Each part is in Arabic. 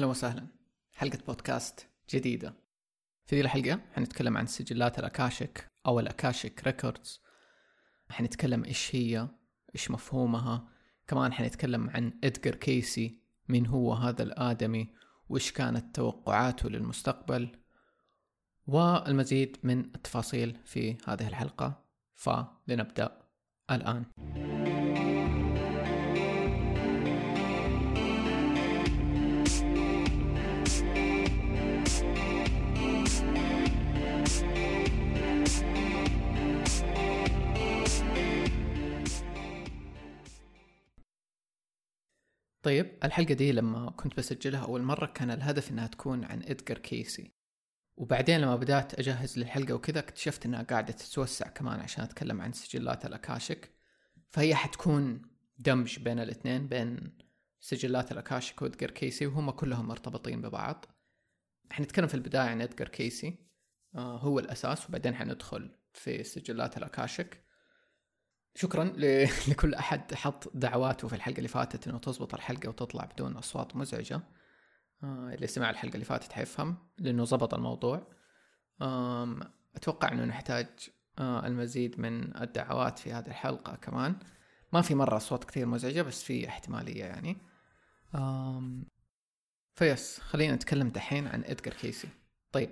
أهلا وسهلا. حلقة بودكاست جديدة. في ذي الحلقة حنتكلم عن سجلات الأكاشك أو الأكاشك ريكوردز حنتكلم إيش هي إيش مفهومها. كمان حنتكلم عن إدغار كيسي مين هو هذا الآدمي وإيش كانت توقعاته للمستقبل. والمزيد من التفاصيل في هذه الحلقة. فلنبدأ الآن. طيب الحلقة دي لما كنت بسجلها أول مرة كان الهدف إنها تكون عن إدغار كيسي. وبعدين لما بدأت أجهز للحلقة وكذا اكتشفت إنها قاعدة تتوسع كمان عشان أتكلم عن سجلات الأكاشك فهي حتكون دمج بين الاثنين بين سجلات الأكاشك وإدغار كيسي وهم كلهم مرتبطين ببعض. حنتكلم في البداية عن إدغار كيسي آه هو الأساس وبعدين حندخل في سجلات الأكاشك شكرا لكل أحد حط دعواته في الحلقة اللي فاتت إنه تزبط الحلقة وتطلع بدون أصوات مزعجة. آه اللي سمع الحلقة اللي فاتت حيفهم لأنه زبط الموضوع. أتوقع إنه نحتاج آه المزيد من الدعوات في هذه الحلقة كمان. ما في مرة أصوات كثير مزعجة بس في احتمالية يعني. فيس خلينا نتكلم دحين عن ادجار كيسي. طيب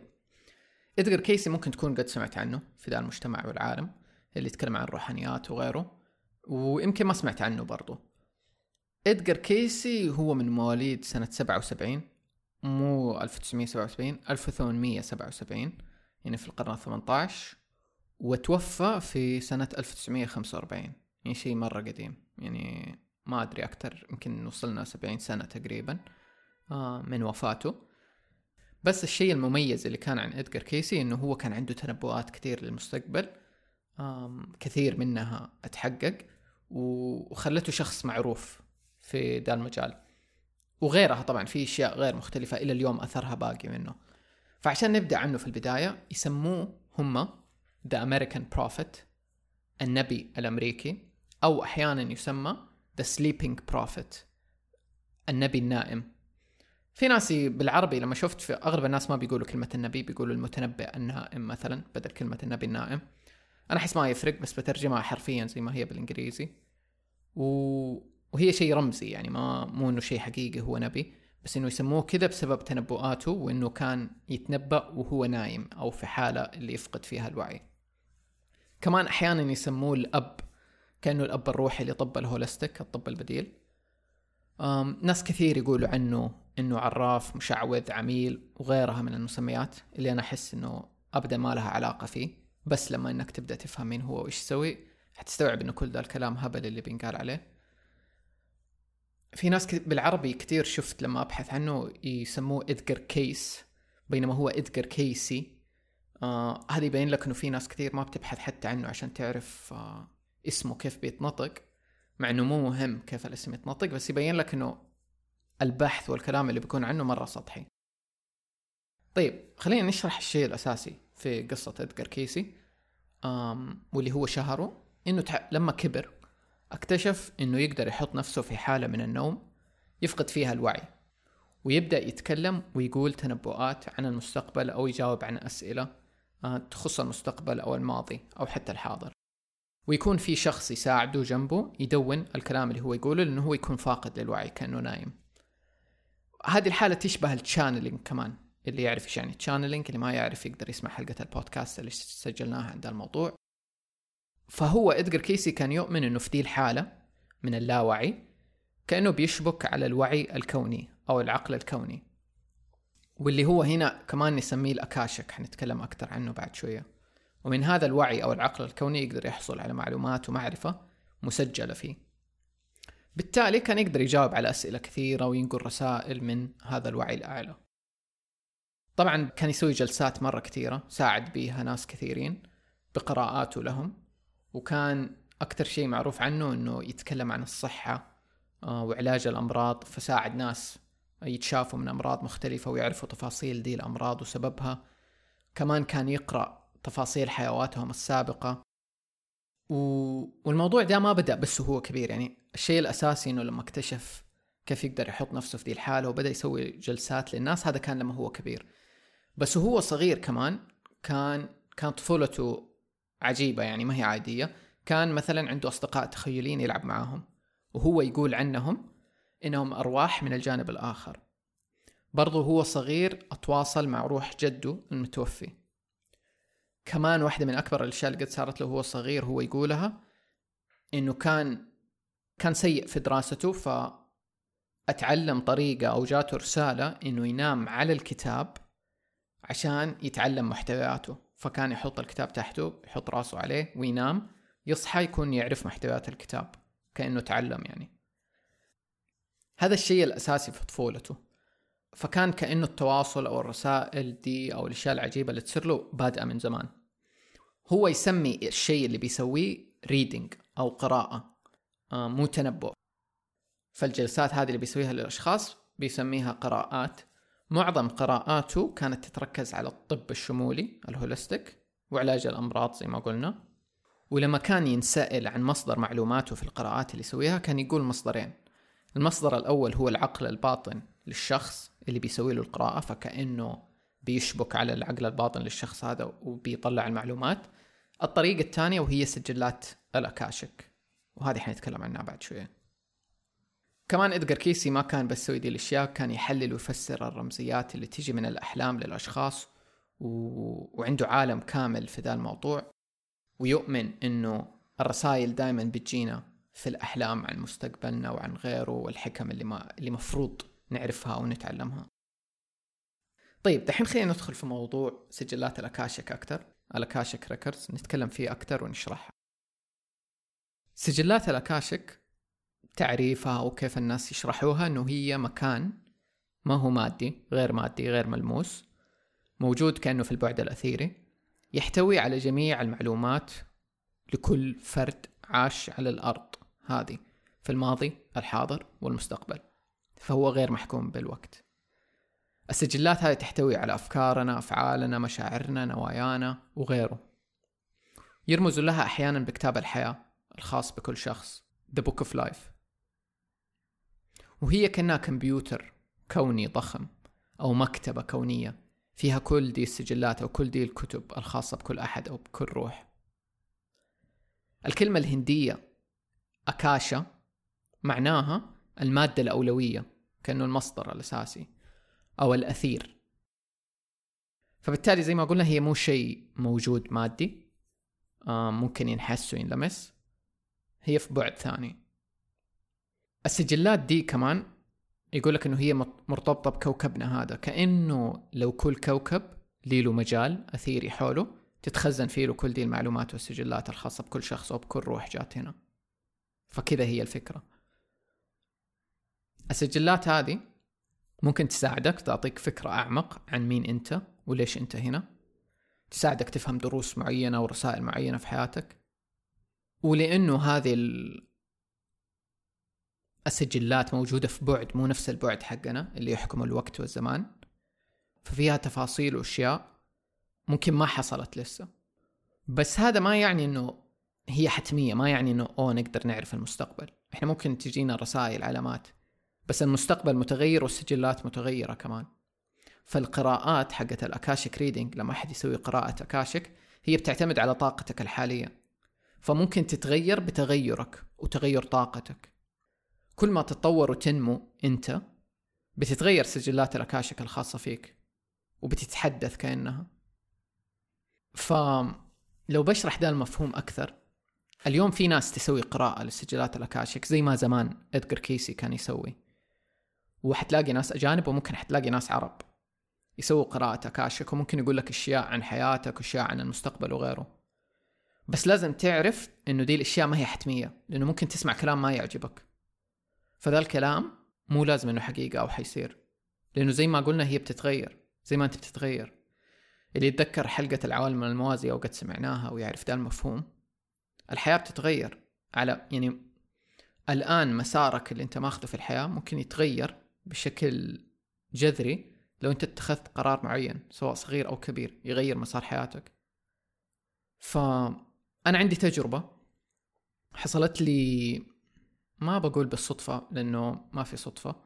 ادجار كيسي ممكن تكون قد سمعت عنه في ذا المجتمع والعالم. اللي يتكلم عن الروحانيات وغيره ويمكن ما سمعت عنه برضو. إدغار كيسي هو من مواليد سنة سبعة وسبعين مو 1977 1877 يعني في القرن الثمنتاش وتوفى في سنة 1945 يعني شيء مرة قديم. يعني ما أدري أكتر يمكن وصلنا 70 سنة تقريبا آه، من وفاته. بس الشيء المميز اللي كان عن إدغار كيسي إنه هو كان عنده تنبؤات كثير للمستقبل. كثير منها أتحقق وخلته شخص معروف في ذا المجال. وغيرها طبعا في أشياء غير مختلفة إلى اليوم أثرها باقي منه. فعشان نبدأ عنه في البداية يسموه هم the American Prophet النبي الأمريكي أو أحيانا يسمى the Sleeping Prophet النبي النائم. في ناس بالعربي لما شفت في أغلب الناس ما بيقولوا كلمة النبي بيقولوا المتنبئ النائم مثلا بدل كلمة النبي النائم. أنا أحس ما يفرق بس بترجمها حرفيا زي ما هي بالإنجليزي. و... وهي شيء رمزي يعني ما مو إنه شيء حقيقي هو نبي. بس إنه يسموه كذا بسبب تنبؤاته وإنه كان يتنبأ وهو نايم أو في حالة اللي يفقد فيها الوعي. كمان أحيانا يسموه الأب كأنه الأب الروحي لطب ال holistic الطب البديل. أم ناس كثير يقولوا عنه إنه عراف مشعوذ عميل وغيرها من المسميات اللي أنا أحس إنه ابدا ما لها علاقة فيه. بس لما إنك تبدأ تفهم مين هو وايش يسوي حتستوعب إنه كل ذا الكلام هبل اللي بينقال عليه. في ناس بالعربي كثير شفت لما أبحث عنه يسموه ادجر كيس بينما هو ادجر كيسي. آه هذا يبين لك إنه في ناس كثير ما بتبحث حتى عنه عشان تعرف آه اسمه كيف بيتنطق مع إنه مو مهم كيف الاسم يتنطق بس يبين لك إنه البحث والكلام اللي بيكون عنه مرة سطحي. طيب خلينا نشرح الشيء الأساسي. في قصة إدغار كيسي أم واللي هو شهره إنه تح... لما كبر اكتشف إنه يقدر يحط نفسه في حالة من النوم يفقد فيها الوعي ويبدأ يتكلم ويقول تنبؤات عن المستقبل أو يجاوب عن أسئلة آه، تخص المستقبل أو الماضي أو حتى الحاضر. ويكون في شخص يساعده جنبه يدون الكلام اللي هو يقوله لأنه هو يكون فاقد للوعي كأنه نايم. هذه الحالة تشبه ال channeling كمان. اللي يعرف إيش يعني channeling اللي ما يعرف يقدر يسمع حلقة البودكاست اللي سجلناها عند الموضوع. فهو إدغار كيسي كان يؤمن إنه في دي الحالة من اللاوعي كأنه بيشبك على الوعي الكوني أو العقل الكوني. واللي هو هنا كمان نسميه الأكاشك حنتكلم أكثر عنه بعد شوية. ومن هذا الوعي أو العقل الكوني يقدر يحصل على معلومات ومعرفة مسجلة فيه. بالتالي كان يقدر يجاوب على أسئلة كثيرة وينقل رسائل من هذا الوعي الأعلى طبعا كان يسوي جلسات مرة كثيرة ساعد بيها ناس كثيرين بقراءاته لهم وكان أكثر شيء معروف عنه أنه يتكلم عن الصحة آه، وعلاج الأمراض فساعد ناس يتشافوا من أمراض مختلفة ويعرفوا تفاصيل دي الأمراض وسببها. كمان كان يقرأ تفاصيل حيواتهم السابقة. و... والموضوع ده ما بدأ بس هو كبير يعني الشيء الأساسي أنه لما اكتشف كيف يقدر يحط نفسه في ذي الحالة وبدأ يسوي جلسات للناس هذا كان لما هو كبير. بس وهو صغير كمان كان كانت طفولته عجيبة يعني ما هي عادية. كان مثلا عنده أصدقاء تخيلين يلعب معاهم وهو يقول عنهم إنهم أرواح من الجانب الآخر. برضو هو صغير أتواصل مع روح جده المتوفي. كمان واحدة من أكبر الأشياء اللي قد صارت له وهو صغير هو يقولها إنه كان كان سيء في دراسته ف أتعلم طريقة أو جاته رسالة إنه ينام على الكتاب عشان يتعلم محتوياته. فكان يحط الكتاب تحته يحط راسه عليه وينام. يصحى يكون يعرف محتويات الكتاب كأنه تعلم يعني. هذا الشيء الأساسي في طفولته. فكان كأنه التواصل أو الرسائل دي أو الأشياء العجيبة اللي تصير له بادئة من زمان. هو يسمي الشيء اللي بيسويه ريدنج أو قراءة آه، مو تنبؤ. فالجلسات هذه اللي بيسويها للأشخاص بيسميها قراءات. معظم قراءاته كانت تتركز على الطب الشمولي الهولستيك وعلاج الأمراض زي ما قلنا. ولما كان ينسأل عن مصدر معلوماته في القراءات اللي يسويها كان يقول مصدرين. المصدر الأول هو العقل الباطن للشخص اللي بيسوي له القراءة فكأنه بيشبك على العقل الباطن للشخص هذا وبيطلع المعلومات. الطريقة الثانية وهي سجلات الأكاشك وهذه حنتكلم عنها بعد شوية. كمان إدغار كيسي ما كان بس يسوي دي الأشياء كان يحلل ويفسر الرمزيات اللي تيجي من الأحلام للأشخاص و... وعنده عالم كامل في ذا الموضوع. ويؤمن إنه الرسائل دائما بتجينا في الأحلام عن مستقبلنا وعن غيره والحكم اللي ما اللي مفروض نعرفها أو نتعلمها. طيب دحين خلينا ندخل في موضوع سجلات الأكاشك أكتر الأكاشك ريكوردز. نتكلم فيه أكتر ونشرحها. سجلات الأكاشك تعريفها وكيف الناس يشرحوها إنه هي مكان ما هو مادي غير مادي غير ملموس موجود كأنه في البعد الأثيري يحتوي على جميع المعلومات لكل فرد عاش على الأرض هذه في الماضي الحاضر والمستقبل فهو غير محكوم بالوقت. السجلات هذه تحتوي على أفكارنا أفعالنا مشاعرنا نوايانا وغيره. يرمز لها أحيانا بكتاب الحياة الخاص بكل شخص The Book of Life. وهي كأنها كمبيوتر كوني ضخم أو مكتبة كونية فيها كل دي السجلات أو كل دي الكتب الخاصة بكل أحد أو بكل روح. الكلمة الهندية أكاشا معناها المادة الأولوية كأنه المصدر الأساسي أو الأثير. فبالتالي زي ما قلنا هي مو شيء موجود مادي آه ممكن ينحس وينلمس. هي في بعد ثاني. السجلات دي كمان يقول لك إنه هي مرتبطة بكوكبنا هذا. كأنه لو كل كوكب له مجال أثيري حوله تتخزن فيه كل دي المعلومات والسجلات الخاصة بكل شخص أو بكل روح جات هنا. فكذا هي الفكرة. السجلات هذه ممكن تساعدك تعطيك فكرة أعمق عن مين أنت وليش أنت هنا. تساعدك تفهم دروس معينة ورسائل معينة في حياتك. ولأنه هذه السجلات موجودة في بعد مو نفس البعد حقنا اللي يحكم الوقت والزمان. ففيها تفاصيل وأشياء ممكن ما حصلت لسه. بس هذا ما يعني إنه هي حتمية ما يعني إنه أوه نقدر نعرف المستقبل. إحنا ممكن تجينا رسائل علامات بس المستقبل متغير والسجلات متغيرة كمان. فالقراءات حقت الأكاشك ريدنج لما أحد يسوي قراءة أكاشك هي بتعتمد على طاقتك الحالية. فممكن تتغير بتغيرك وتغير طاقتك. كل ما تتطور وتنمو انت بتتغير سجلات الأكاشك الخاصة فيك وبتتحدث كأنها. فلو بشرح ده المفهوم أكثر اليوم في ناس تسوي قراءة لسجلات الأكاشك زي ما زمان إدغر كيسي كان يسوي. وحتلاقي ناس أجانب وممكن حتلاقي ناس عرب يسووا قراءة أكاشك وممكن يقول لك أشياء عن حياتك وأشياء عن المستقبل وغيره. بس لازم تعرف إنه دي الأشياء ما هي حتمية لأنه ممكن تسمع كلام ما يعجبك. فذا الكلام مو لازم إنه حقيقة أو حيصير لأنه زي ما قلنا هي بتتغير زي ما أنت بتتغير. اللي يتذكر حلقة العوالم الموازية وقد سمعناها ويعرف ذا المفهوم الحياة بتتغير على يعني الآن مسارك اللي أنت ماخذه في الحياة ممكن يتغير بشكل جذري لو أنت اتخذت قرار معين سواء صغير أو كبير يغير مسار حياتك. فأنا عندي تجربة حصلت لي ما بقول بالصدفة لأنه ما في صدفة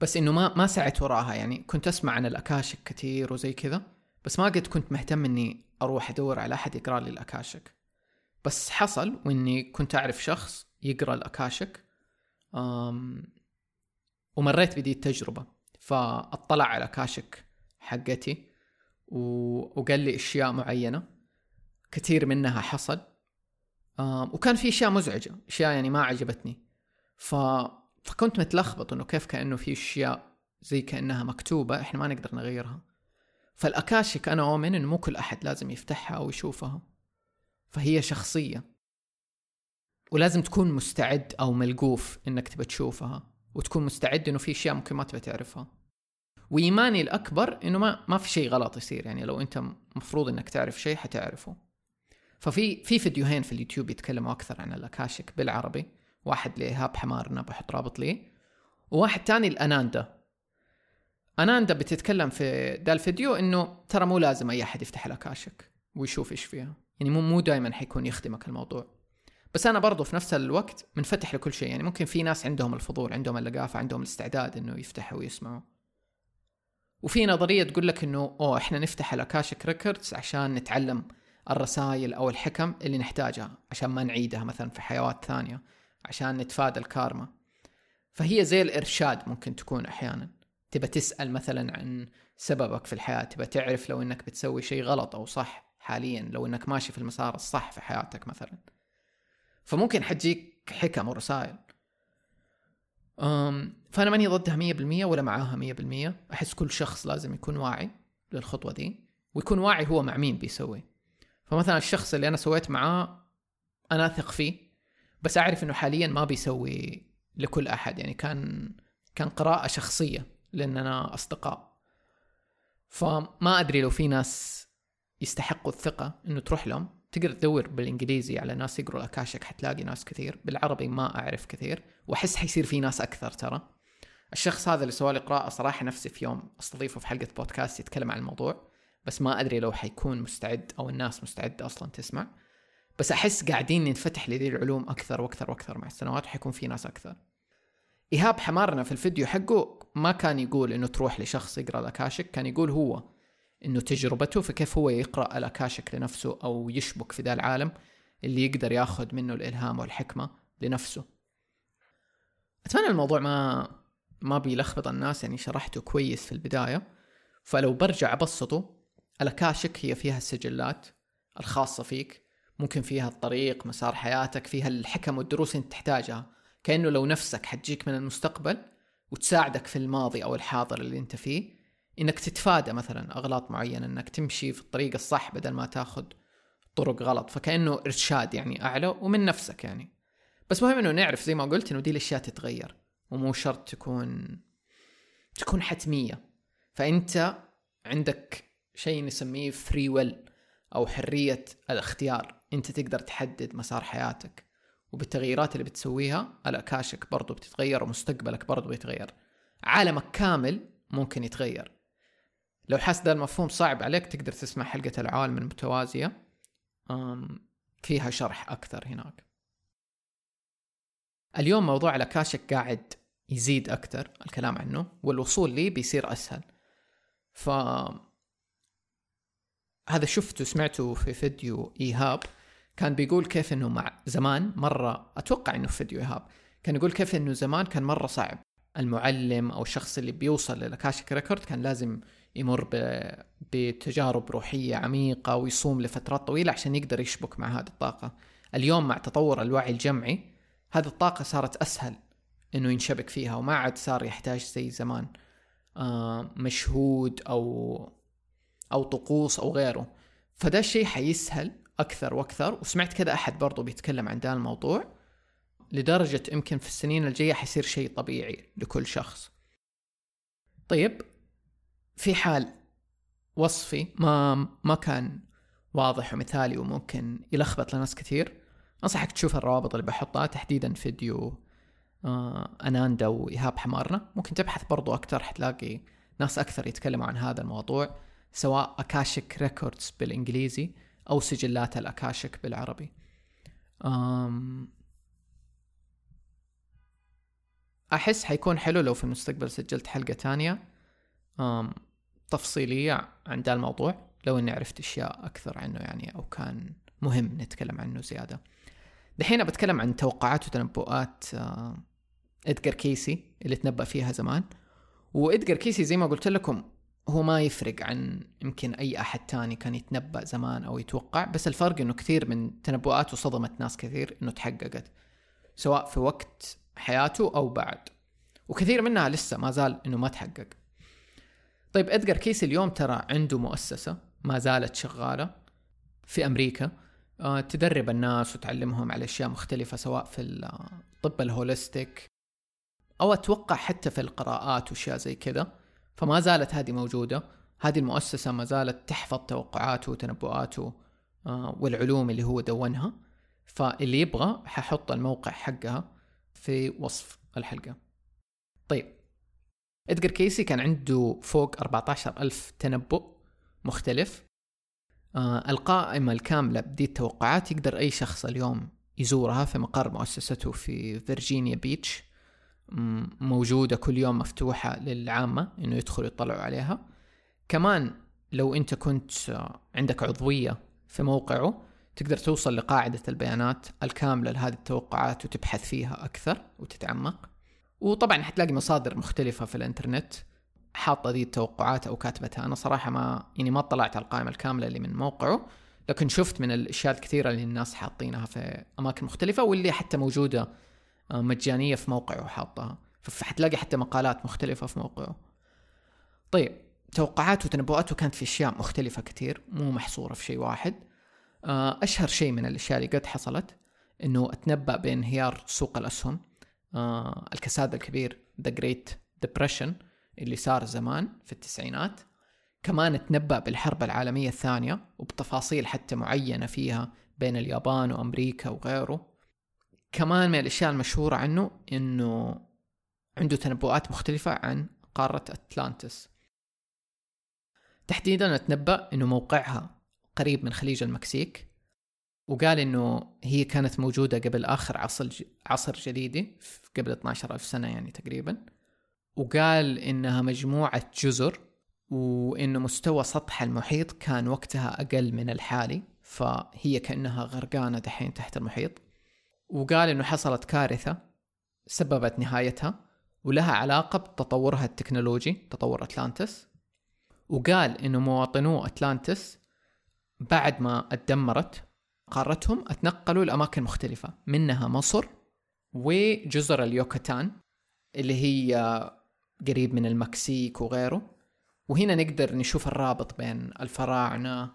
بس إنه ما ما سعت وراها. يعني كنت أسمع عن الأكاشك كثير وزي كذا بس ما قد كنت مهتم إني أروح أدور على أحد يقرأ لي الأكاشك. بس حصل وإني كنت أعرف شخص يقرأ الأكاشك أم ومريت بدي التجربة. فأطلع على الأكاشك حقتي. وقال لي أشياء معينة كثير منها حصل. وكان في أشياء مزعجة أشياء يعني ما عجبتني. ف... فكنت متلخبط إنه كيف كأنه في أشياء زي كأنها مكتوبة إحنا ما نقدر نغيرها. فالاكاشك أنا أؤمن إنه مو كل أحد لازم يفتحها أو يشوفها. فهي شخصية. ولازم تكون مستعد أو ملقوف إنك تبى تشوفها وتكون مستعد إنه في أشياء ممكن ما تبى تعرفها. وإيماني الأكبر إنه ما ما في شيء غلط يصير يعني لو أنت مفروض إنك تعرف شيء حتعرفه. ففي في فيديوهين في اليوتيوب يتكلموا أكثر عن الأكاشك بالعربي. واحد لإيهاب حمارنا بحط رابط ليه وواحد تاني الاناندا أناندا بتتكلم في ذا الفيديو إنه ترى مو لازم أي أحد يفتح الأكاشك ويشوف إيش فيها. يعني مو مو دائما حيكون يخدمك الموضوع. بس أنا برضو في نفس الوقت منفتح لكل شيء. يعني ممكن في ناس عندهم الفضول عندهم اللقافة عندهم الاستعداد إنه يفتحوا ويسمعوا. وفي نظرية تقول لك إنه أوه إحنا نفتح الأكاشك ريكوردز عشان نتعلم الرسائل أو الحكم اللي نحتاجها عشان ما نعيدها مثلا في حيوات ثانية عشان نتفادى الكارما. فهي زي الإرشاد ممكن تكون أحيانا. تبى تسأل مثلا عن سببك في الحياة تبى تعرف لو إنك بتسوي شيء غلط أو صح حاليا لو إنك ماشي في المسار الصح في حياتك مثلا. فممكن حتجيك حكم ورسائل. أم فأنا ماني ضدها مية بالمية ولا معاها مية بالمية. أحس كل شخص لازم يكون واعي للخطوة دي ويكون واعي هو مع مين بيسوي. فمثلا الشخص اللي أنا سويت معاه أنا أثق فيه بس أعرف إنه حاليا ما بيسوي لكل أحد. يعني كان كان قراءة شخصية لاننا أصدقاء. فما أدري لو في ناس يستحقوا الثقة إنه تروح لهم. تقدر تدور بالإنجليزي على ناس يقروا الاكاشك حتلاقي ناس كثير. بالعربي ما أعرف كثير. وأحس حيصير في ناس أكثر ترى. الشخص هذا اللي سوالي قراءة صراحة نفسي في يوم أستضيفه في حلقة بودكاست يتكلم عن الموضوع. بس ما أدري لو حيكون مستعد أو الناس مستعدة أصلا تسمع. بس أحس قاعدين ننفتح لذي العلوم أكثر وأكثر وأكثر مع السنوات وحيكون في ناس أكثر. إيهاب حمارنا في الفيديو حقه ما كان يقول إنه تروح لشخص يقرأ الاكاشك كان يقول هو إنه تجربته فكيف هو يقرأ الاكاشك لنفسه أو يشبك في ذا العالم اللي يقدر ياخذ منه الإلهام والحكمة لنفسه. أتمنى الموضوع ما ما بيلخبط الناس يعني شرحته كويس في البداية. فلو برجع أبسطه الاكاشك هي فيها السجلات الخاصة فيك ممكن فيها الطريق مسار حياتك فيها الحكم والدروس اللي تحتاجها. كأنه لو نفسك حتجيك من المستقبل وتساعدك في الماضي أو الحاضر اللي أنت فيه إنك تتفادى مثلا أغلاط معينة إنك تمشي في الطريق الصح بدل ما تاخذ طرق غلط. فكأنه إرشاد يعني أعلى ومن نفسك يعني. بس مهم إنه نعرف زي ما قلت إنه دي الأشياء تتغير ومو شرط تكون تكون حتمية. فأنت عندك شيء نسميه فري ويل أو حرية الاختيار. أنت تقدر تحدد مسار حياتك وبالتغييرات اللي بتسويها ألاكاشك برضو بتتغير ومستقبلك برضو بيتغير. عالمك كامل ممكن يتغير. لو حس ذا المفهوم صعب عليك تقدر تسمع حلقة العوالم المتوازية. فيها شرح أكثر هناك. اليوم موضوع ألأكاشك قاعد يزيد أكثر الكلام عنه والوصول لي بيصير أسهل. ف هذا شفته سمعته في فيديو إيهاب كان بيقول كيف إنه مع زمان مرة أتوقع إنه في فيديو إيهاب كان يقول كيف إنه زمان كان مرة صعب. المعلم أو الشخص اللي بيوصل للأكاشيك ريكورد كان لازم يمر بتجارب روحية عميقة ويصوم لفترات طويلة عشان يقدر يشبك مع هذه الطاقة. اليوم مع تطور الوعي الجمعي هذه الطاقة صارت أسهل إنه ينشبك فيها وما عاد صار يحتاج زي زمان. آه مشهود أو أو طقوس أو غيره. فده الشيء حيسهل أكثر وأكثر. وسمعت كذا أحد برضو بيتكلم عن ده الموضوع. لدرجة يمكن في السنين الجاية حيصير شيء طبيعي لكل شخص. طيب في حال وصفي ما ما كان واضح ومثالي وممكن يلخبط لناس كثير أنصحك تشوف الروابط اللي بحطها. تحديدا فيديو آه أناندا وإيهاب حمارنا. ممكن تبحث برضو أكثر حتلاقي ناس أكثر يتكلموا عن هذا الموضوع. سواء اكاشك ريكوردز بالإنجليزي أو سجلات الاكاشك بالعربي. أم أحس حيكون حلو لو في المستقبل سجلت حلقة تانية. آم تفصيلية عن ذا الموضوع لو إني عرفت أشياء أكثر عنه يعني أو كان مهم نتكلم عنه زيادة. دحين بتكلم عن توقعات وتنبؤات ادجار كيسي اللي تنبأ فيها زمان. وادجار كيسي زي ما قلت لكم هو ما يفرق عن يمكن أي أحد تاني كان يتنبأ زمان أو يتوقع بس الفرق إنه كثير من تنبؤاته صدمت ناس كثير إنه تحققت سواء في وقت حياته أو بعد. وكثير منها لسه ما زال إنه ما تحقق. طيب ادجار كيسي اليوم ترى عنده مؤسسة ما زالت شغالة في أمريكا. آه، تدرب الناس وتعلمهم على أشياء مختلفة سواء في الطب الهوليستيك أو أتوقع حتى في القراءات وأشياء زي كذا. فما زالت هذه موجودة. هذه المؤسسة ما زالت تحفظ توقعاته وتنبؤاته آه، والعلوم اللي هو دونها. فاللي يبغى ححط الموقع حقها في وصف الحلقة. طيب. إدغار كيسي كان عنده فوق 14 ألف تنبؤ مختلف. آه القائمة الكاملة بدي التوقعات يقدر أي شخص اليوم يزورها في مقر مؤسسته في فيرجينيا بيتش. موجودة كل يوم مفتوحة للعامة إنه يدخلوا يطلعوا عليها. كمان لو أنت كنت عندك عضوية في موقعه تقدر توصل لقاعدة البيانات الكاملة لهذه التوقعات وتبحث فيها أكثر وتتعمق. وطبعا حتلاقي مصادر مختلفة في الإنترنت حاطة ذي التوقعات أو كاتبتها. أنا صراحة ما يعني ما اطلعت على القائمة الكاملة اللي من موقعه لكن شفت من الأشياء الكثيرة اللي الناس حاطينها في أماكن مختلفة واللي حتى موجودة آه، مجانية في موقعه حاطها. فحتلاقي حتى مقالات مختلفة في موقعه. طيب توقعاته وتنبؤاته كانت في أشياء مختلفة كثير مو محصورة في شيء واحد. آه، أشهر شيء من الأشياء اللي قد حصلت إنه أتنبأ بانهيار سوق الأسهم. آه، الكساد الكبير The Great Depression اللي صار زمان في التسعينات. كمان تنبأ بالحرب العالمية الثانية وبتفاصيل حتى معينة فيها بين اليابان وأمريكا وغيره. كمان من الأشياء المشهورة عنه إنه عنده تنبؤات مختلفة عن قارة أتلانتس. تحديدا أتنبأ إنه موقعها قريب من خليج المكسيك وقال إنه هي كانت موجودة قبل آخر عصر عصر جليدي قبل 12 ألف سنة يعني تقريبا. وقال إنها مجموعة جزر وإنه مستوى سطح المحيط كان وقتها أقل من الحالي فهي كأنها غرقانة دحين تحت المحيط. وقال إنه حصلت كارثة سببت نهايتها ولها علاقة بتطورها التكنولوجي تطور أتلانتس. وقال إنه مواطنو أتلانتس بعد ما اتدمرت قارتهم أتنقلوا لأماكن مختلفة منها مصر وجزر اليوكاتان اللي هي قريب من المكسيك وغيره. وهنا نقدر نشوف الرابط بين الفراعنة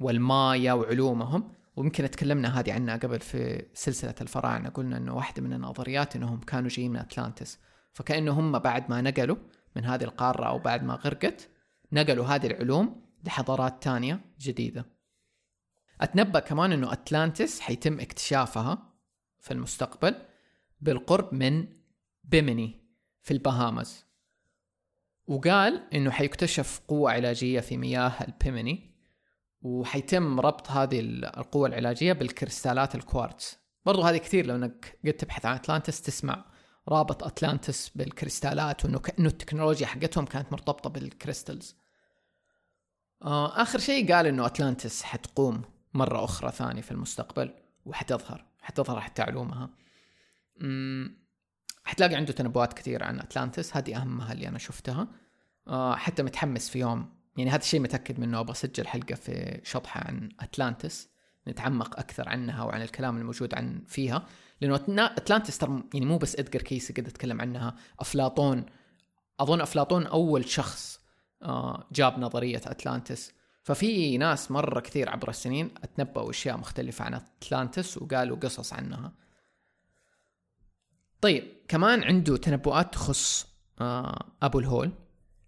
والمايا وعلومهم. ويمكن تكلمنا هذه عنها قبل في سلسلة الفراعنة. قلنا إنه واحدة من النظريات إنهم كانوا جايين من أتلانتس. فكأنه هم بعد ما نقلوا من هذه القارة أو بعد ما غرقت نقلوا هذه العلوم لحضارات تانية جديدة. أتنبأ كمان إنه أتلانتس حيتم اكتشافها في المستقبل بالقرب من بيميني في البهامز. وقال إنه حيكتشف قوة علاجية في مياه البيميني وحيتم ربط هذه القوة العلاجية بالكريستالات الكوارتز. برضو هذه كثير لو انك قد تبحث عن أتلانتس تسمع رابط أتلانتس بالكريستالات وإنه كانه التكنولوجيا حقتهم كانت مرتبطة بال crystals آه آخر شيء قال إنه أتلانتس حتقوم مرة أخرى ثانية في المستقبل وحتظهر حتظهر حتى علومها. حتلاقي عنده تنبؤات كثيرة عن أتلانتس. هذه أهمها اللي أنا شفتها. آه حتى متحمس في يوم يعني هذا الشيء متأكد منه. أبغى أسجل حلقة في شطحه عن أتلانتس نتعمق أكثر عنها وعن الكلام الموجود عن فيها. لأنه أتلانتس ترى يعني مو بس ادجر كيسي قد أتكلم عنها. أفلاطون أظن أفلاطون أول شخص آه، جاب نظرية أتلانتس. ففي ناس مرة كثير عبر السنين أتنبأوا أشياء مختلفة عن أتلانتس وقالوا قصص عنها. طيب كمان عنده تنبؤات تخص آه، أبو الهول.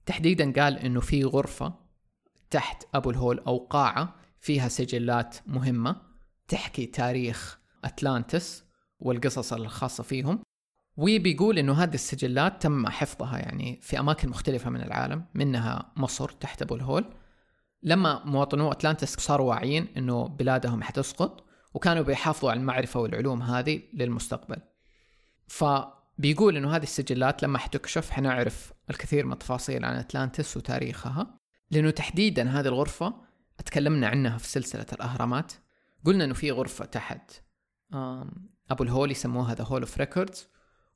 تحديدا قال إنه في غرفة تحت أبو الهول أو قاعة فيها سجلات مهمة تحكي تاريخ أتلانتس والقصص الخاصة فيهم. وبيقول إنه هذه السجلات تم حفظها يعني في أماكن مختلفة من العالم منها مصر تحت أبو الهول. لما مواطنو أتلانتس صاروا واعيين إنه بلادهم حتسقط وكانوا بيحافظوا على المعرفة والعلوم هذه للمستقبل. ف بيقول إنه هذه السجلات لما حتكشف حنعرف الكثير من التفاصيل عن أتلانتس وتاريخها. لأنه تحديدا هذه الغرفة تكلمنا عنها في سلسلة الأهرامات. قلنا إنه في غرفة تحت أبو الهول يسموها the Hall of Records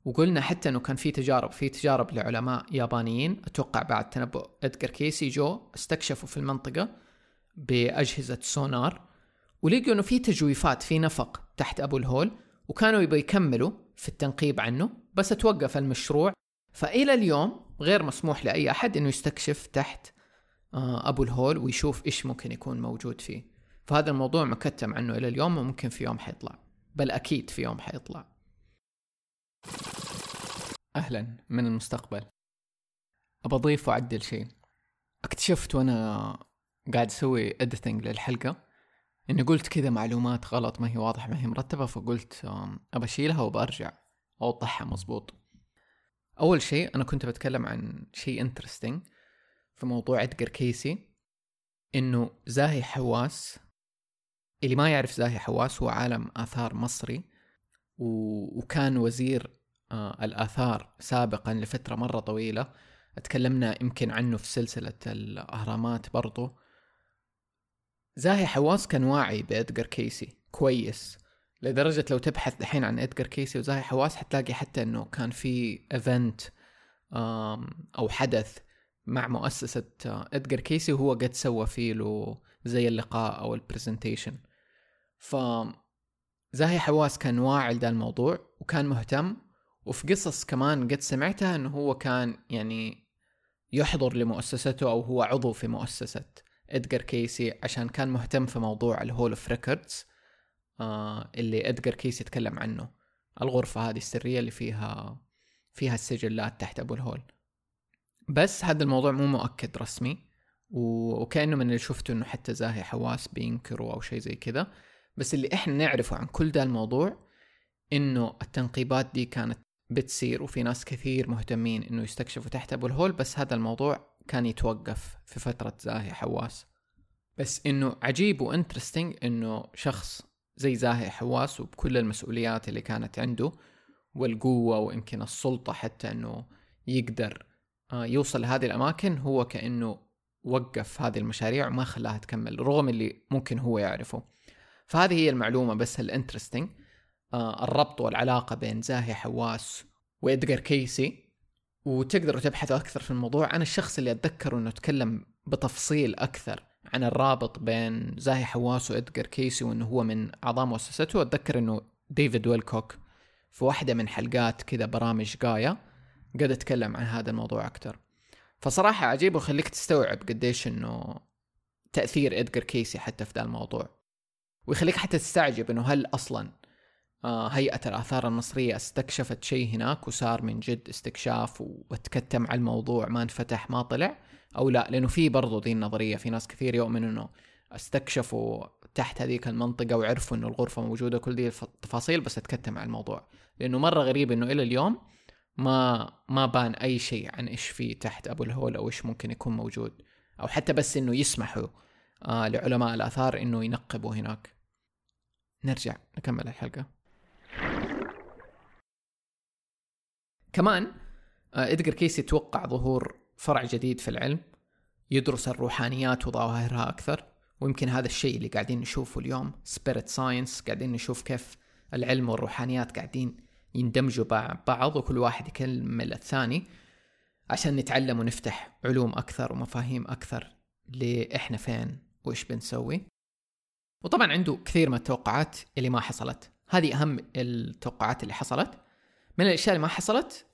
وقلنا حتى إنه كان في تجارب في تجارب لعلماء يابانيين. أتوقع بعد تنبؤ ادجر كيسي جو استكشفوا في المنطقة بأجهزة سونار. ولقوا إنه في تجويفات في نفق تحت أبو الهول وكانوا يبغوا يكملوا في التنقيب عنه. بس توقف المشروع. فإلى اليوم غير مسموح لأي أحد إنه يستكشف تحت آه، أبو الهول ويشوف إيش ممكن يكون موجود فيه. فهذا الموضوع مكتم عنه إلى اليوم وممكن في يوم حيطلع. بل أكيد في يوم حيطلع. أهلا من المستقبل. أبى أضيف وأعدل شيء. اكتشفت وأنا قاعد أسوي إديتنج للحلقة إني قلت كذا معلومات غلط ما هي واضحة ما هي مرتبة فقلت أبى أشيلها وبرجع أوضحها مظبوط. أول شيء أنا كنت بتكلم عن شيء انترستنج في موضوع إدجر كيسي إنه زاهي حواس اللي ما يعرف زاهي حواس هو عالم آثار مصري و... وكان وزير آه الآثار سابقا لفترة مرة طويلة تكلمنا يمكن عنه في سلسلة الأهرامات برضو. زاهي حواس كان واعي بإدجر كيسي كويس لدرجة لو تبحث الحين عن إدجر كيسي وزاهي حواس حتلاقي حتى إنه كان في event أو حدث مع مؤسسة إدجر كيسي وهو قد سوى فيه له زي اللقاء أو ال presentation ف زاهي حواس كان واعي لذا الموضوع وكان مهتم وفي قصص كمان قد سمعتها إنه هو كان يعني يحضر لمؤسسته أو هو عضو في مؤسسة ادجر كيسي عشان كان مهتم في موضوع ال Hall of Records اللي ادجر كيسي يتكلم عنه. الغرفة هذه السرية اللي فيها فيها السجلات تحت أبو الهول. بس هذا الموضوع مو مؤكد رسمي وكأنه من اللي شفته إنه حتى زاهي حواس بينكروا أو شيء زي كذا. بس اللي إحنا نعرفه عن كل ده الموضوع إنه التنقيبات دي كانت بتصير وفي ناس كثير مهتمين إنه يستكشفوا تحت أبو الهول بس هذا الموضوع كان يتوقف في فترة زاهي حواس. بس إنه عجيب و interesting إنه شخص زي زاهي حواس وبكل المسؤوليات اللي كانت عنده والقوة ويمكن السلطة حتى إنه يقدر يوصل لهذه الأماكن هو كأنه وقف هذه المشاريع وما خلاها تكمل رغم اللي ممكن هو يعرفه. فهذه هي المعلومة بس ال interesting. آه الربط والعلاقة بين زاهي حواس وإدغار كيسي. وتقدروا تبحثوا أكثر في الموضوع. أنا الشخص اللي أتذكر أنه تكلم بتفصيل أكثر عن الرابط بين زاهي حواس وإدغار كيسي وأنه هو من أعضاء مؤسسته. أتذكر أنه ديفيد ويلكوك في واحدة من حلقات كذا برامج قايا قد أتكلم عن هذا الموضوع أكثر فصراحة عجيب وخليك تستوعب قديش أنه تأثير إدغار كيسي حتى في ذا الموضوع. ويخليك حتى تستعجب أنه هل أصلا آه، هيئة الآثار المصرية استكشفت شيء هناك وصار من جد استكشاف وتكتم على الموضوع ما انفتح ما طلع أو لا؟ لأنه في برضو دي النظرية في ناس كثير يؤمنوا أنه استكشفوا تحت هذيك المنطقة وعرفوا أنه الغرفة موجودة كل دي التفاصيل بس تكتم على الموضوع. لأنه مرة غريب أنه إلى اليوم ما ما بان أي شيء عن إيش في تحت أبو الهول أو إيش ممكن يكون موجود. أو حتى بس أنه يسمحوا آه لعلماء الآثار أنه ينقبوا هناك. نرجع نكمل الحلقة. كمان آه، إدغر كيسي توقع ظهور فرع جديد في العلم. يدرس الروحانيات وظواهرها أكثر. ويمكن هذا الشيء اللي قاعدين نشوفه اليوم spirit science قاعدين نشوف كيف العلم والروحانيات قاعدين يندمجوا بعض وكل واحد يكمل الثاني عشان نتعلم ونفتح علوم أكثر ومفاهيم أكثر لإحنا فين وإيش بنسوي. وطبعا عنده كثير من التوقعات اللي ما حصلت. هذه أهم التوقعات اللي حصلت. من الأشياء اللي ما حصلت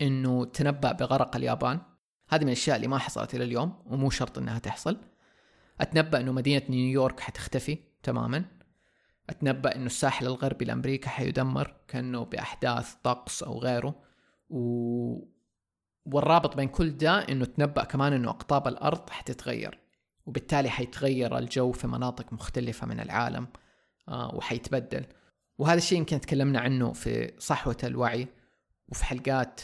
إنه تنبأ بغرق اليابان. هذه من الأشياء اللي ما حصلت إلى اليوم ومو شرط إنها تحصل. أتنبأ إنه مدينة نيويورك حتختفي تماما. أتنبأ إنه الساحل الغربي لأمريكا حيدمر كأنه بأحداث طقس أو غيره. و... والرابط بين كل ده إنه تنبأ كمان إنه أقطاب الأرض حتتغير وبالتالي حيتغير الجو في مناطق مختلفة من العالم آه وحيتبدل. وهذا الشيء يمكن تكلمنا عنه في صحوة الوعي وفي حلقات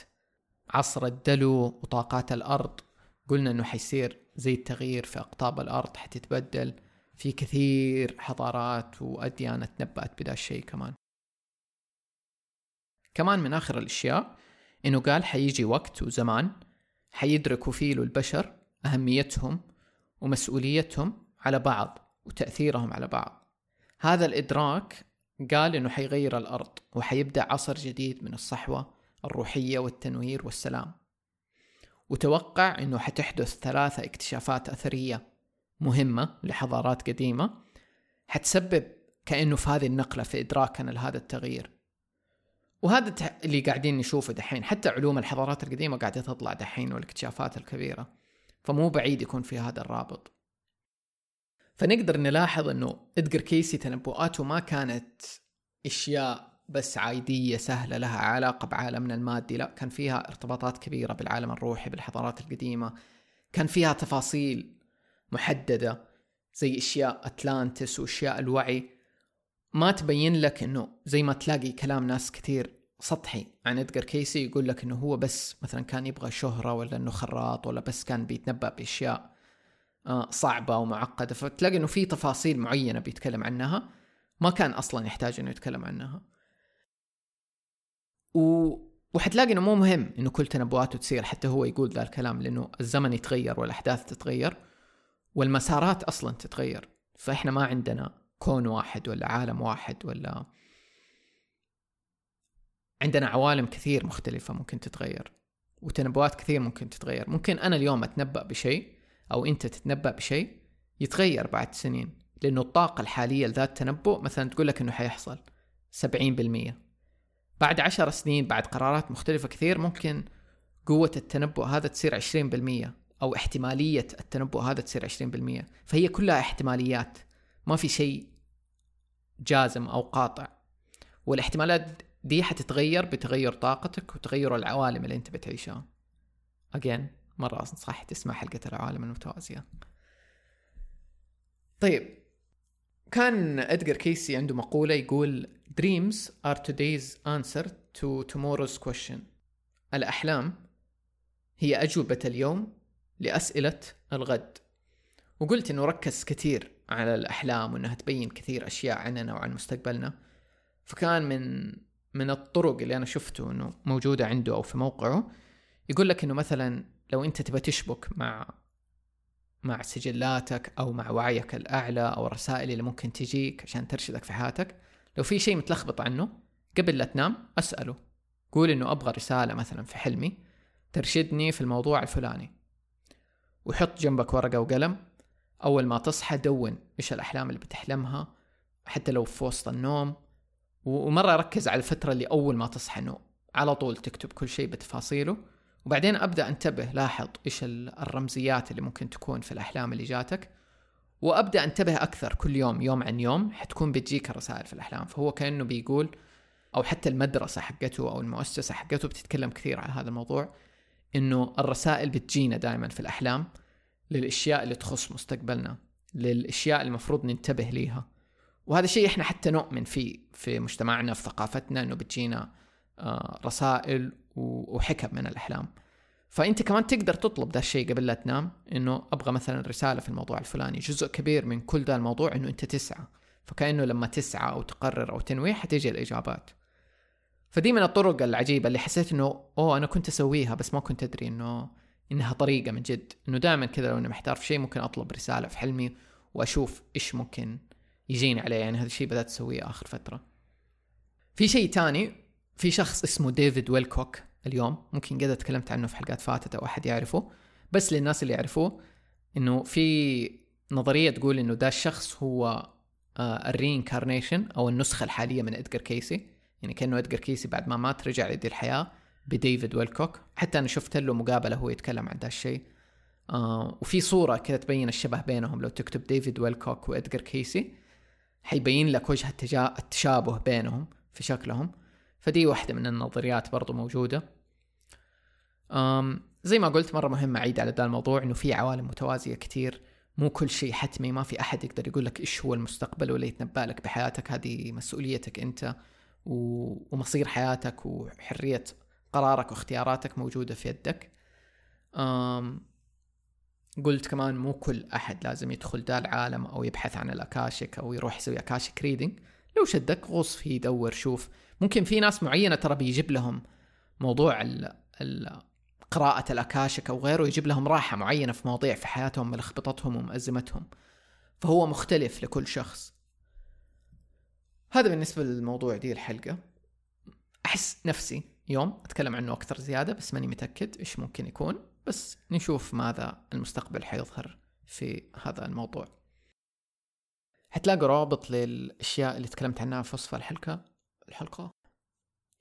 عصر الدلو وطاقات الأرض. قلنا أنه حيصير زي التغيير في أقطاب الأرض حتتبدل. في كثير حضارات وأديان تنبأت بدا الشيء كمان. كمان من آخر الأشياء إنه قال حيجي وقت وزمان حيدركوا فيه البشر أهميتهم ومسؤوليتهم على بعض وتأثيرهم على بعض. هذا الإدراك قال إنه حيغير الأرض وحيبدأ عصر جديد من الصحوة الروحية والتنوير والسلام. وتوقع إنه حتحدث ثلاثة اكتشافات أثرية مهمة لحضارات قديمة حتسبب كأنه في هذه النقلة في إدراكنا لهذا التغيير. وهذا اللي قاعدين نشوفه دحين حتى علوم الحضارات القديمة قاعدة تطلع دحين والاكتشافات الكبيرة فمو بعيد يكون في هذا الرابط. فنقدر نلاحظ إنه ادجر كيسي تنبؤاته ما كانت أشياء بس عادية سهلة لها علاقة بعالمنا المادي لا كان فيها ارتباطات كبيرة بالعالم الروحي بالحضارات القديمة كان فيها تفاصيل محددة زي أشياء أتلانتس وأشياء الوعي. ما تبين لك إنه زي ما تلاقي كلام ناس كثير سطحي. عن ادجر كيسي يقول لك إنه هو بس مثلا كان يبغى شهرة ولا إنه خراط ولا بس كان بيتنبأ بأشياء آه، صعبة ومعقدة. فتلاقي إنه في تفاصيل معينة بيتكلم عنها ما كان أصلا يحتاج إنه يتكلم عنها. و... وحتلاقي إنه مو مهم إنه كل تنبؤاته تصير حتى هو يقول ذا الكلام لأنه الزمن يتغير والأحداث تتغير. والمسارات أصلا تتغير فإحنا ما عندنا كون واحد ولا عالم واحد ولا عندنا عوالم كثير مختلفة ممكن تتغير وتنبؤات كثير ممكن تتغير. ممكن أنا اليوم أتنبأ بشيء أو أنت تتنبأ بشيء يتغير بعد سنين لأنه الطاقة الحالية لذات التنبؤ مثلا تقول لك أنه حيحصل سبعين بالمية. بعد عشر سنين بعد قرارات مختلفة كثير ممكن قوة التنبؤ هذا تصير عشرين بالمية. أو احتمالية التنبؤ هذا تصير عشرين بالمية. فهي كلها احتماليات. ما في شيء جازم أو قاطع. والاحتمالات دي حتتغير بتغير طاقتك وتغير العوالم اللي أنت بتعيشها. Again مرة أنصح تسمع حلقة العوالم المتوازية. طيب كان إدغار كيسي عنده مقولة يقول Dreams are today's answer to tomorrow's question. الأحلام هي أجوبة اليوم لأسئلة الغد. وقلت إنه ركز كثير على الأحلام وإنها تبين كثير أشياء عننا وعن مستقبلنا. فكان من من الطرق اللي أنا شفته إنه موجودة عنده أو في موقعه. يقول لك إنه مثلا لو أنت تبى تشبك مع مع سجلاتك أو مع وعيك الأعلى أو الرسائل اللي ممكن تجيك عشان ترشدك في حياتك لو في شيء متلخبط عنه قبل لا تنام أسأله. قول إنه أبغى رسالة مثلا في حلمي ترشدني في الموضوع الفلاني. وحط جنبك ورقة وقلم. أول ما تصحى دون إيش الأحلام اللي بتحلمها حتى لو في وسط النوم. ومرة ركز على الفترة اللي أول ما تصحى انه على طول تكتب كل شيء بتفاصيله. وبعدين أبدأ أنتبه لاحظ إيش الرمزيات اللي ممكن تكون في الأحلام اللي جاتك. وأبدأ أنتبه أكثر كل يوم يوم عن يوم حتكون بتجيك الرسائل في الأحلام. فهو كأنه بيقول أو حتى المدرسة حقته أو المؤسسة حقته بتتكلم كثير على هذا الموضوع. إنه الرسائل بتجينا دائما في الأحلام للأشياء اللي تخص مستقبلنا للأشياء اللي المفروض ننتبه ليها. وهذا شيء إحنا حتى نؤمن فيه في مجتمعنا في ثقافتنا إنه بتجينا آه، رسائل وحكم من الأحلام. فأنت كمان تقدر تطلب ذا الشيء قبل لا تنام إنه أبغى مثلا رسالة في الموضوع الفلاني. جزء كبير من كل ذا الموضوع إنه أنت تسعى. فكأنه لما تسعى أو تقرر أو تنوي حتيجي الإجابات. فدي من الطرق العجيبة اللي حسيت إنه أوه أنا كنت أسويها بس ما كنت أدري إنه إنها طريقة من جد. إنه دائما كذا لو إني محتار في شيء ممكن أطلب رسالة في حلمي وأشوف إيش ممكن يجيني عليه. يعني هذا الشيء بدأت أسويه آخر فترة. في شيء تاني في شخص اسمه ديفيد ويلكوك اليوم. ممكن قد تكلمت عنه في حلقات فاتت أو أحد يعرفه. بس للناس اللي يعرفوه إنه في نظرية تقول إنه ده الشخص هو آه ال reincarnation أو النسخة الحالية من إدجار كيسي. يعني كأنه إدجار كيسي بعد ما مات رجع لدي الحياة بديفيد ويلكوك. حتى أنا شفت له مقابلة هو يتكلم عن ده الشيء. آه وفي صورة كذا تبين الشبه بينهم لو تكتب ديفيد ويلكوك وإدجار كيسي. حيبين لك وجه التشابه بينهم في شكلهم. فدي واحدة من النظريات برضو موجودة. أم زي ما قلت مرة مهم أعيد على ذا الموضوع إنه في عوالم متوازية كتير. مو كل شيء حتمي ما في أحد يقدر يقول لك إيش هو المستقبل ولا يتنبأ لك بحياتك. هذه مسؤوليتك أنت. ومصير حياتك وحرية قرارك واختياراتك موجودة في يدك. قلت كمان مو كل أحد لازم يدخل ذا العالم أو يبحث عن ال Akashic أو يروح يسوي Akashic reading لو شدك غص فيه دور شوف. ممكن في ناس معينة ترى بيجيب لهم موضوع ال ال قراءة ال Akashic أو غيره يجيب لهم راحة معينة في مواضيع في حياتهم ملخبطتهم ومأزمتهم. فهو مختلف لكل شخص. هذا بالنسبة للموضوع دي الحلقة. أحس نفسي يوم أتكلم عنه أكثر زيادة بس ماني متأكد إيش ممكن يكون. بس نشوف ماذا المستقبل حيظهر في هذا الموضوع. حتلاقوا روابط للأشياء اللي تكلمت عنها في وصف الحلقة؟ الحلقة.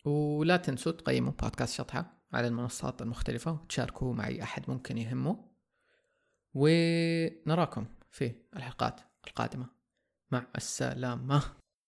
ولا تنسوا تقيموا بودكاست شطحة على المنصات المختلفة وتشاركوه مع أي أحد ممكن يهمه. ونراكم في الحلقات القادمة. مع السلامة.